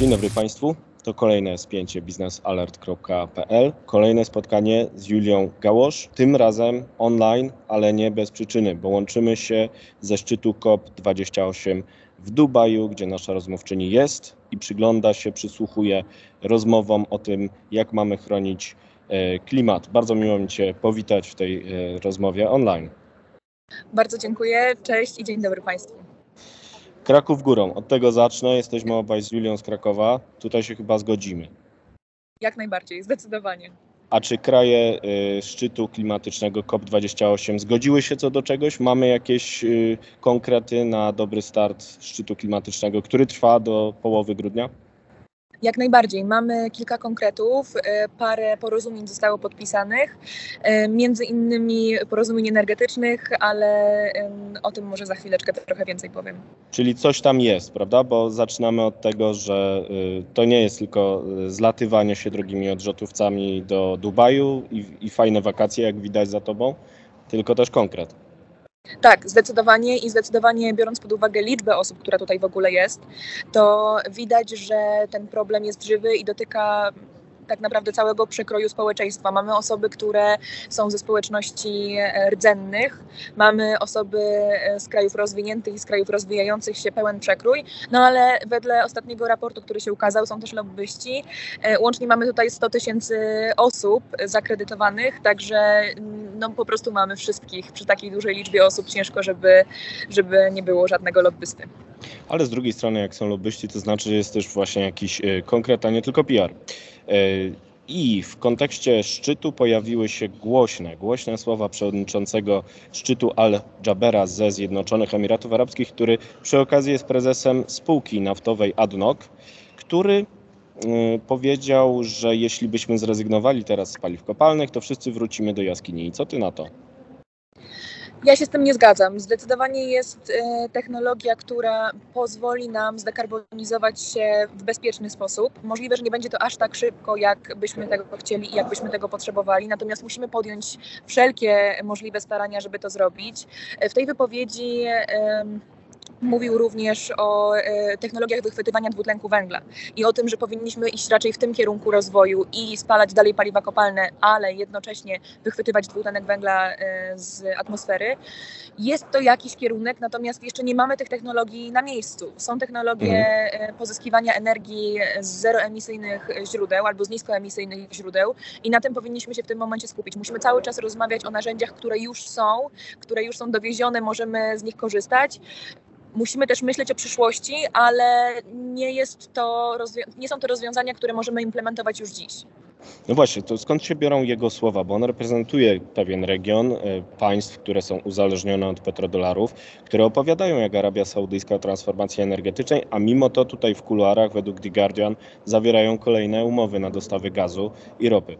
Dzień dobry Państwu. To kolejne spięcie biznesalert.pl. Kolejne spotkanie z Julią Gałosz. Tym razem online, ale nie bez przyczyny, bo łączymy się ze szczytu COP28 w Dubaju, gdzie nasza rozmówczyni jest i przygląda się, przysłuchuje rozmowom o tym, jak mamy chronić e, klimat. Bardzo miło mi Cię powitać w tej e, rozmowie online. Bardzo dziękuję. Cześć i dzień dobry Państwu. Kraków górą. Od tego zacznę. Jesteśmy obaj z Julią z Krakowa. Tutaj się chyba zgodzimy. Jak najbardziej, zdecydowanie. A czy kraje y, szczytu klimatycznego COP28 zgodziły się co do czegoś? Mamy jakieś y, konkrety na dobry start szczytu klimatycznego, który trwa do połowy grudnia? Jak najbardziej. Mamy kilka konkretów, e, parę porozumień zostało podpisanych, e, między innymi porozumień energetycznych, ale o tym może za chwileczkę trochę więcej powiem. Czyli coś tam jest, prawda? Bo zaczynamy od tego, że y, to nie jest tylko y, zlatywanie się drogimi odrzutowcami do Dubaju i, i fajne wakacje, jak widać za tobą, tylko też konkret. Tak, zdecydowanie i zdecydowanie biorąc pod uwagę liczbę osób, która tutaj w ogóle jest, to widać, że ten problem jest żywy i dotyka tak naprawdę całego przekroju społeczeństwa. Mamy osoby, które są ze społeczności e, rdzennych, mamy osoby e, z krajów rozwiniętych i z krajów rozwijających się pełen przekrój, no ale wedle ostatniego raportu, który się ukazał, są też lobbyści. E, Łącznie mamy tutaj 100 tysięcy osób zakredytowanych, także mm, no po prostu mamy wszystkich. Przy takiej dużej liczbie osób ciężko, żeby, żeby nie było żadnego lobbysty. Ale z drugiej strony, jak są lobbyści, to znaczy, że jest też właśnie jakiś y, konkret, a nie tylko PR. Y, I w kontekście szczytu pojawiły się głośne, głośne słowa przewodniczącego szczytu Al-Jabera ze Zjednoczonych Emiratów Arabskich, który przy okazji jest prezesem spółki naftowej ADNOC, który powiedział, że jeśli byśmy zrezygnowali teraz z paliw kopalnych, to wszyscy wrócimy do jaskini. I co ty na to? Ja się z tym nie zgadzam. Zdecydowanie jest e, technologia, która pozwoli nam zdekarbonizować się w bezpieczny sposób. Możliwe, że nie będzie to aż tak szybko, jak byśmy tego chcieli i jak byśmy tego potrzebowali, natomiast musimy podjąć wszelkie możliwe starania, żeby to zrobić. E, W tej wypowiedzi mówił również o e, technologiach wychwytywania dwutlenku węgla i o tym, że powinniśmy iść raczej w tym kierunku rozwoju i spalać dalej paliwa kopalne, ale jednocześnie wychwytywać dwutlenek węgla e, z atmosfery. Jest to jakiś kierunek, natomiast jeszcze nie mamy tych technologii na miejscu. Są technologie e, pozyskiwania energii z zeroemisyjnych źródeł albo z niskoemisyjnych źródeł i na tym powinniśmy się w tym momencie skupić. Musimy cały czas rozmawiać o narzędziach, które już są, które już są dowiezione, możemy z nich korzystać. Musimy też myśleć o przyszłości, ale nie, jest to nie są to rozwiązania, które możemy implementować już dziś. No właśnie, to skąd się biorą jego słowa? Bo on reprezentuje pewien region e, państw, które są uzależnione od petrodolarów, które opowiadają jak Arabia Saudyjska o transformacji energetycznej, a mimo to tutaj w kuluarach według The Guardian zawierają kolejne umowy na dostawy gazu i ropy.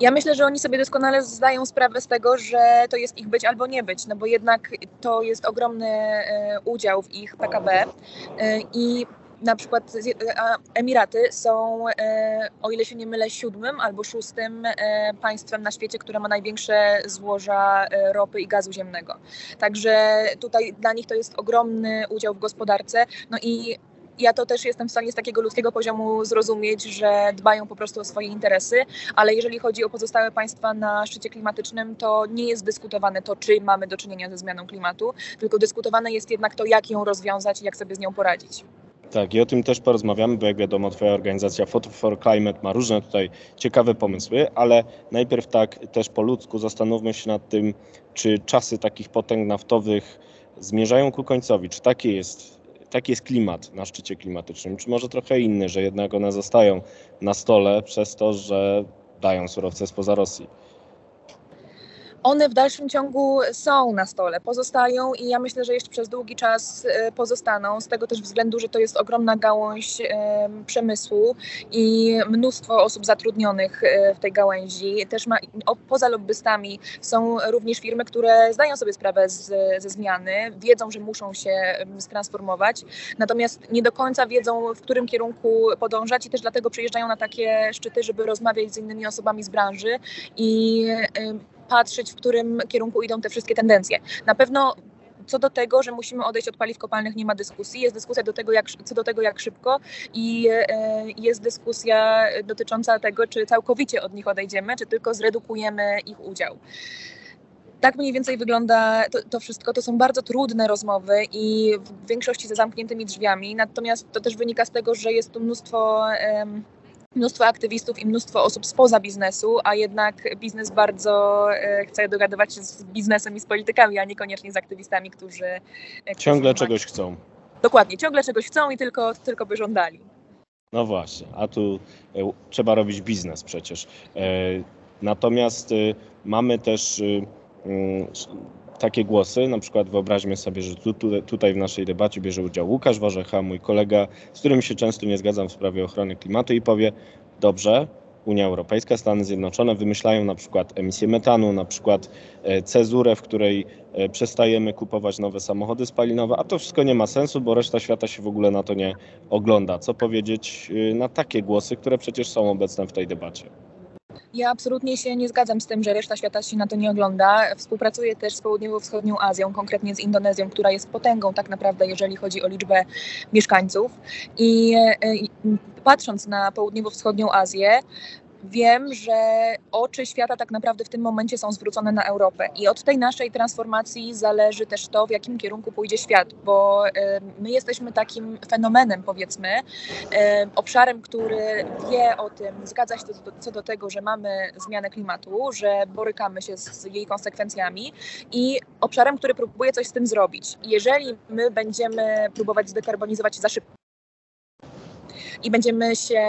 Ja myślę, że oni sobie doskonale zdają sprawę z tego, że to jest ich być albo nie być, no bo jednak to jest ogromny e, udział w ich PKB e, i na przykład Emiraty są, e, o ile się nie mylę, siódmym albo szóstym państwem na świecie, które ma największe złoża ropy i gazu ziemnego. Także tutaj dla nich to jest ogromny udział w gospodarce. No i ja to też jestem w stanie z takiego ludzkiego poziomu zrozumieć, że dbają po prostu o swoje interesy, ale jeżeli chodzi o pozostałe państwa na szczycie klimatycznym, to nie jest dyskutowane to, czy mamy do czynienia ze zmianą klimatu, tylko dyskutowane jest jednak to, jak ją rozwiązać i jak sobie z nią poradzić. Tak, i o tym też porozmawiamy, bo jak wiadomo, Twoja organizacja Photo for Climate ma różne tutaj ciekawe pomysły, ale najpierw tak też po ludzku zastanówmy się nad tym, czy czasy takich potęg naftowych zmierzają ku końcowi, czy taki jest, taki jest klimat na szczycie klimatycznym, czy może trochę inny, że jednak one zostają na stole przez to, że dają surowce spoza Rosji. One w dalszym ciągu są na stole, pozostają i ja myślę, że jeszcze przez długi czas e, pozostaną, z tego też względu, że to jest ogromna gałąź e, przemysłu i mnóstwo osób zatrudnionych e, w tej gałęzi. Też ma, poza lobbystami są również firmy, które zdają sobie sprawę z, ze zmiany, wiedzą, że muszą się em, transformować, natomiast nie do końca wiedzą, w którym kierunku podążać i też dlatego przyjeżdżają na takie szczyty, żeby rozmawiać z innymi osobami z branży i patrzeć, w którym kierunku idą te wszystkie tendencje. Na pewno co do tego, że musimy odejść od paliw kopalnych, nie ma dyskusji. Jest dyskusja do tego, jak, co do tego, jak szybko i e, jest dyskusja dotycząca tego, czy całkowicie od nich odejdziemy, czy tylko zredukujemy ich udział tak mniej więcej wygląda to, to, wszystko. To są bardzo trudne rozmowy i w większości za zamkniętymi drzwiami. Natomiast to też wynika z tego, że jest tu mnóstwo. Mnóstwo aktywistów i mnóstwo osób spoza biznesu, a jednak biznes bardzo e, chce dogadywać się z biznesem i z politykami, a niekoniecznie z aktywistami, którzy. E, ciągle czegoś chcą. Dokładnie, ciągle czegoś chcą i tylko, tylko by żądali. No właśnie, a tu e, trzeba robić biznes przecież. Natomiast mamy też takie głosy, na przykład wyobraźmy sobie, że tu, tu, tutaj w naszej debacie bierze udział Łukasz Warzecha, mój kolega, z którym się często nie zgadzam w sprawie ochrony klimatu i powie, dobrze, Unia Europejska, Stany Zjednoczone wymyślają na przykład emisję metanu, na przykład e, cezurę, w której e, przestajemy kupować nowe samochody spalinowe, a to wszystko nie ma sensu, bo reszta świata się w ogóle na to nie ogląda. Co powiedzieć e, na takie głosy, które przecież są obecne w tej debacie? Ja absolutnie się nie zgadzam z tym, że reszta świata się na to nie ogląda. Współpracuję też z południowo-wschodnią Azją, konkretnie z Indonezją, która jest potęgą tak naprawdę, jeżeli chodzi o liczbę mieszkańców. I, e, i patrząc na południowo-wschodnią Azję, wiem, że oczy świata tak naprawdę w tym momencie są zwrócone na Europę i od tej naszej transformacji zależy też to, w jakim kierunku pójdzie świat, bo my jesteśmy takim fenomenem, powiedzmy, obszarem, który wie o tym, zgadza się co do tego, że mamy zmianę klimatu, że borykamy się z jej konsekwencjami i obszarem, który próbuje coś z tym zrobić. Jeżeli my będziemy próbować zdekarbonizować za szybko, i będziemy się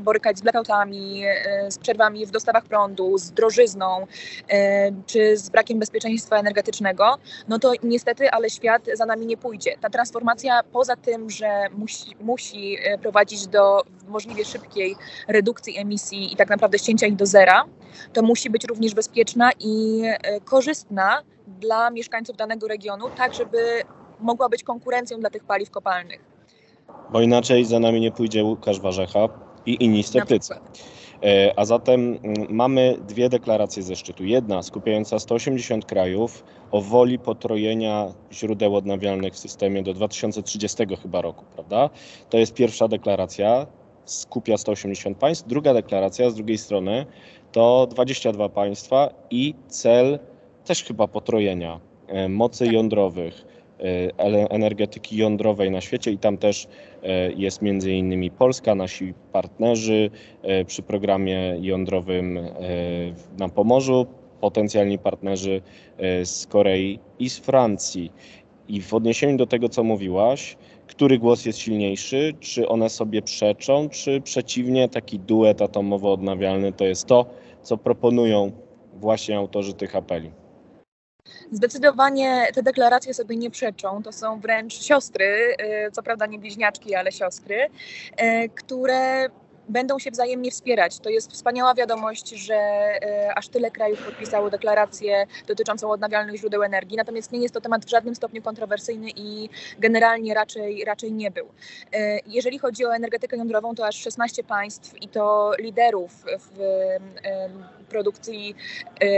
borykać z blackoutami, e, z przerwami w dostawach prądu, z drożyzną e, czy z brakiem bezpieczeństwa energetycznego, no to niestety, ale świat za nami nie pójdzie. Ta transformacja poza tym, że musi, musi e, prowadzić do możliwie szybkiej redukcji emisji i tak naprawdę ścięcia ich do zera, to musi być również bezpieczna i korzystna dla mieszkańców danego regionu, tak żeby mogła być konkurencją dla tych paliw kopalnych bo inaczej za nami nie pójdzie Łukasz Warzecha i inni sceptycy. E, a zatem mm, mamy dwie deklaracje ze szczytu. Jedna skupiająca 180 krajów o woli potrojenia źródeł odnawialnych w systemie do 2030 chyba roku, prawda? To jest pierwsza deklaracja, skupia 180 państw. Druga deklaracja z drugiej strony to 22 państwa i cel też chyba potrojenia e, mocy jądrowych energetyki jądrowej na świecie i tam też e, jest między innymi Polska, nasi partnerzy e, przy programie jądrowym na Pomorzu, potencjalni partnerzy z Korei i z Francji. I w odniesieniu do tego, co mówiłaś, który głos jest silniejszy? Czy one sobie przeczą, czy przeciwnie, taki duet atomowo-odnawialny to jest to, co proponują właśnie autorzy tych apeli? Zdecydowanie te deklaracje sobie nie przeczą. To są wręcz siostry, y, co prawda nie bliźniaczki, ale siostry, y, które będą się wzajemnie wspierać. To jest wspaniała wiadomość, że e, aż tyle krajów podpisało deklarację dotyczącą odnawialnych źródeł energii, natomiast nie jest to temat w żadnym stopniu kontrowersyjny i generalnie raczej, raczej nie był. E, jeżeli chodzi o energetykę jądrową, to aż 16 państw i to liderów w e, produkcji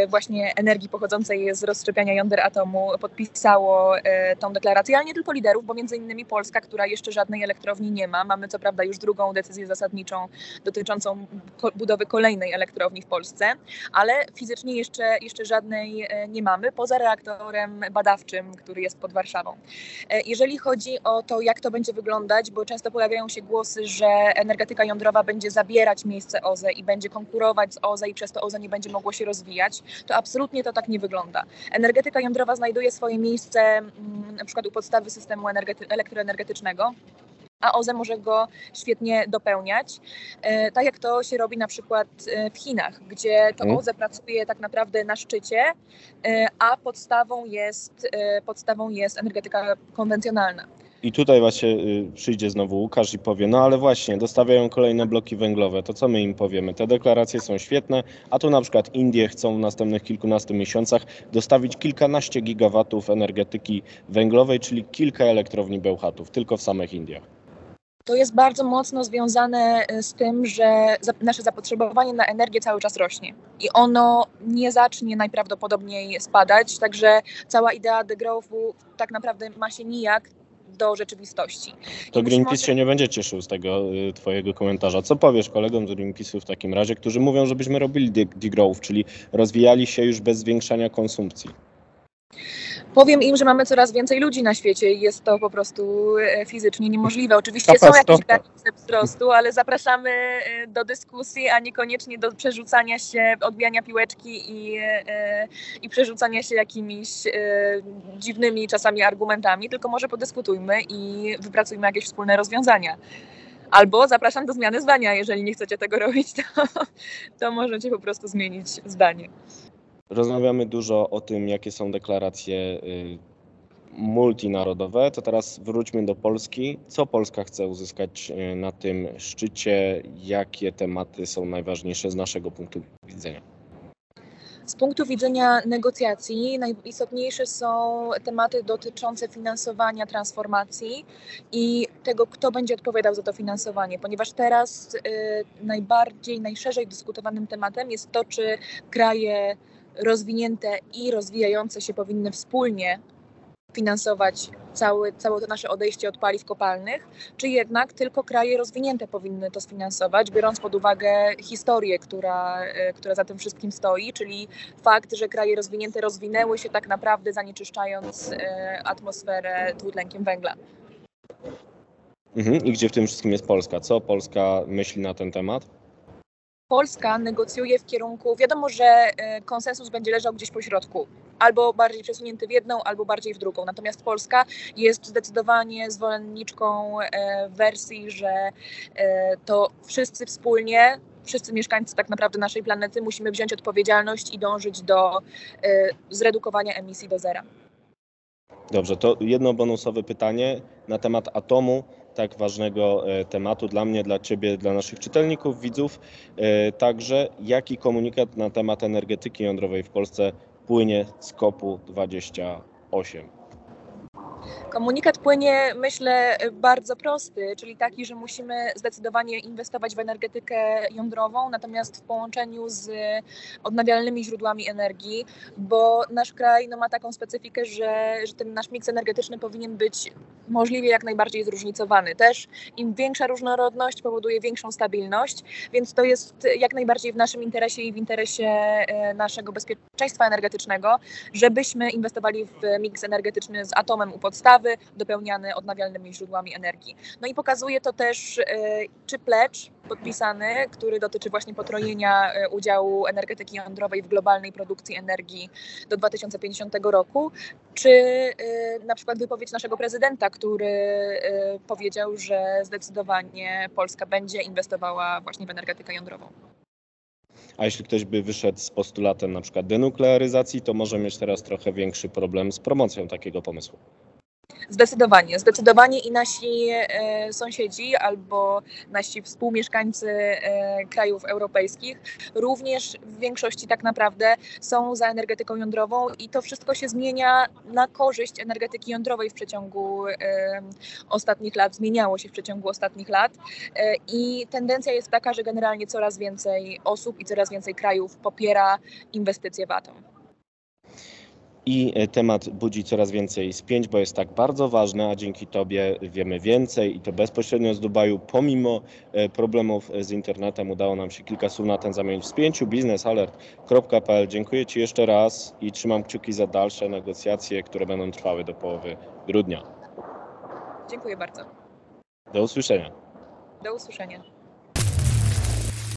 właśnie energii pochodzącej z rozszczepiania jąder atomu podpisało tą deklarację, ale nie tylko liderów, bo między innymi Polska, która jeszcze żadnej elektrowni nie ma. Mamy co prawda już drugą decyzję zasadniczą dotyczącą budowy kolejnej elektrowni w Polsce, ale fizycznie jeszcze, jeszcze żadnej e, nie mamy, poza reaktorem badawczym, który jest pod Warszawą. E, jeżeli chodzi o to, jak to będzie wyglądać, bo często pojawiają się głosy, że energetyka jądrowa będzie zabierać miejsce OZE i będzie konkurować z OZE i przez to OZE nie będzie mogło się rozwijać, to absolutnie to tak nie wygląda. Energetyka jądrowa znajduje swoje miejsce mm, na przykład u podstawy systemu elektroenergetycznego a OZE może go świetnie dopełniać. E, tak jak to się robi na przykład e, w Chinach, gdzie to mhm. OZE pracuje tak naprawdę na szczycie, e, a podstawą jest, podstawą jest energetyka konwencjonalna. I tutaj właśnie y, przyjdzie znowu Łukasz i powie, no ale właśnie, dostawiają kolejne bloki węglowe, to co my im powiemy? Te deklaracje są świetne, a tu na przykład Indie chcą w następnych kilkunastu miesiącach dostawić kilkanaście gigawatów energetyki węglowej, czyli kilka elektrowni Bełchatów, tylko w samych Indiach to jest bardzo mocno związane y, z tym, że nasze zapotrzebowanie na energię cały czas rośnie i ono nie zacznie najprawdopodobniej spadać, także cała idea degrowthu tak naprawdę ma się nijak do rzeczywistości. To Greenpeace się nie będzie cieszył z tego y, twojego komentarza. Co powiesz kolegom z Greenpeace'u w takim razie, którzy mówią, żebyśmy robili de- degrowth, czyli rozwijali się już bez zwiększania konsumpcji? Powiem im, że mamy coraz więcej ludzi na świecie i jest to po prostu e, fizycznie niemożliwe. Oczywiście są jakieś granice wzrostu, ale zapraszamy e, do dyskusji, a niekoniecznie do przerzucania się, odbijania piłeczki i, e, i przerzucania się jakimiś dziwnymi czasami argumentami, tylko może podyskutujmy i wypracujmy jakieś wspólne rozwiązania. Albo zapraszam do zmiany zdania, jeżeli nie chcecie tego robić, to, to możecie po prostu zmienić zdanie. Rozmawiamy dużo o tym, jakie są deklaracje y, multinarodowe. To teraz wróćmy do Polski. Co Polska chce uzyskać y, na tym szczycie? Jakie tematy są najważniejsze z naszego punktu widzenia? Z punktu widzenia negocjacji najistotniejsze są tematy dotyczące finansowania transformacji i tego, kto będzie odpowiadał za to finansowanie, ponieważ teraz y, najbardziej, najszerzej dyskutowanym tematem jest to, czy kraje rozwinięte i rozwijające się powinny wspólnie finansować cały, całe to nasze odejście od paliw kopalnych, czy jednak tylko kraje rozwinięte powinny to sfinansować, biorąc pod uwagę historię, która, y, która za tym wszystkim stoi, czyli fakt, że kraje rozwinięte rozwinęły się tak naprawdę zanieczyszczając e, atmosferę dwutlenkiem węgla. Mhm. I gdzie w tym wszystkim jest Polska? Co Polska myśli na ten temat? Polska negocjuje w kierunku, wiadomo, że e, konsensus będzie leżał gdzieś po środku, albo bardziej przesunięty w jedną, albo bardziej w drugą. Natomiast Polska jest zdecydowanie zwolenniczką e, wersji, że e, to wszyscy wspólnie, wszyscy mieszkańcy tak naprawdę naszej planety musimy wziąć odpowiedzialność i dążyć do zredukowania emisji do zera. Dobrze, to jedno bonusowe pytanie na temat atomu, tak ważnego e, tematu dla mnie, dla Ciebie, dla naszych czytelników, widzów. E, Także jaki komunikat na temat energetyki jądrowej w Polsce płynie z COP-u 28? Komunikat płynie, myślę, bardzo prosty, czyli taki, że musimy zdecydowanie inwestować w energetykę jądrową, natomiast w połączeniu z odnawialnymi źródłami energii, bo nasz kraj no, ma taką specyfikę, że, że ten nasz miks energetyczny powinien być możliwie jak najbardziej zróżnicowany. Też im większa różnorodność powoduje większą stabilność, więc to jest jak najbardziej w naszym interesie i w interesie e, naszego bezpieczeństwa energetycznego, żebyśmy inwestowali w miks energetyczny z atomem u podstawy, dopełniany odnawialnymi źródłami energii. No i pokazuje to też e, czy pledge podpisany, który dotyczy właśnie potrojenia e, udziału energetyki jądrowej w globalnej produkcji energii do 2050 roku, czy e, na przykład wypowiedź naszego prezydenta, który powiedział, że zdecydowanie Polska będzie inwestowała właśnie w energetykę jądrową. A jeśli ktoś by wyszedł z postulatem na przykład denuklearyzacji, to może mieć teraz trochę większy problem z promocją takiego pomysłu. Zdecydowanie, zdecydowanie i nasi e, sąsiedzi albo nasi współmieszkańcy e, krajów europejskich również w większości tak naprawdę są za energetyką jądrową i to wszystko się zmienia na korzyść energetyki jądrowej w przeciągu e, ostatnich lat, zmieniało się w przeciągu ostatnich lat i tendencja jest taka, że generalnie coraz więcej osób i coraz więcej krajów popiera inwestycje w atom. I e, temat budzi coraz więcej spięć, bo jest tak bardzo ważny, a dzięki Tobie wiemy więcej i to bezpośrednio z Dubaju. Pomimo e, problemów z internetem udało nam się kilka słów na ten zamienić w spięciu. biznesalert.pl. Dziękuję Ci jeszcze raz i trzymam kciuki za dalsze negocjacje, które będą trwały do połowy grudnia. Dziękuję bardzo. Do usłyszenia. Do usłyszenia.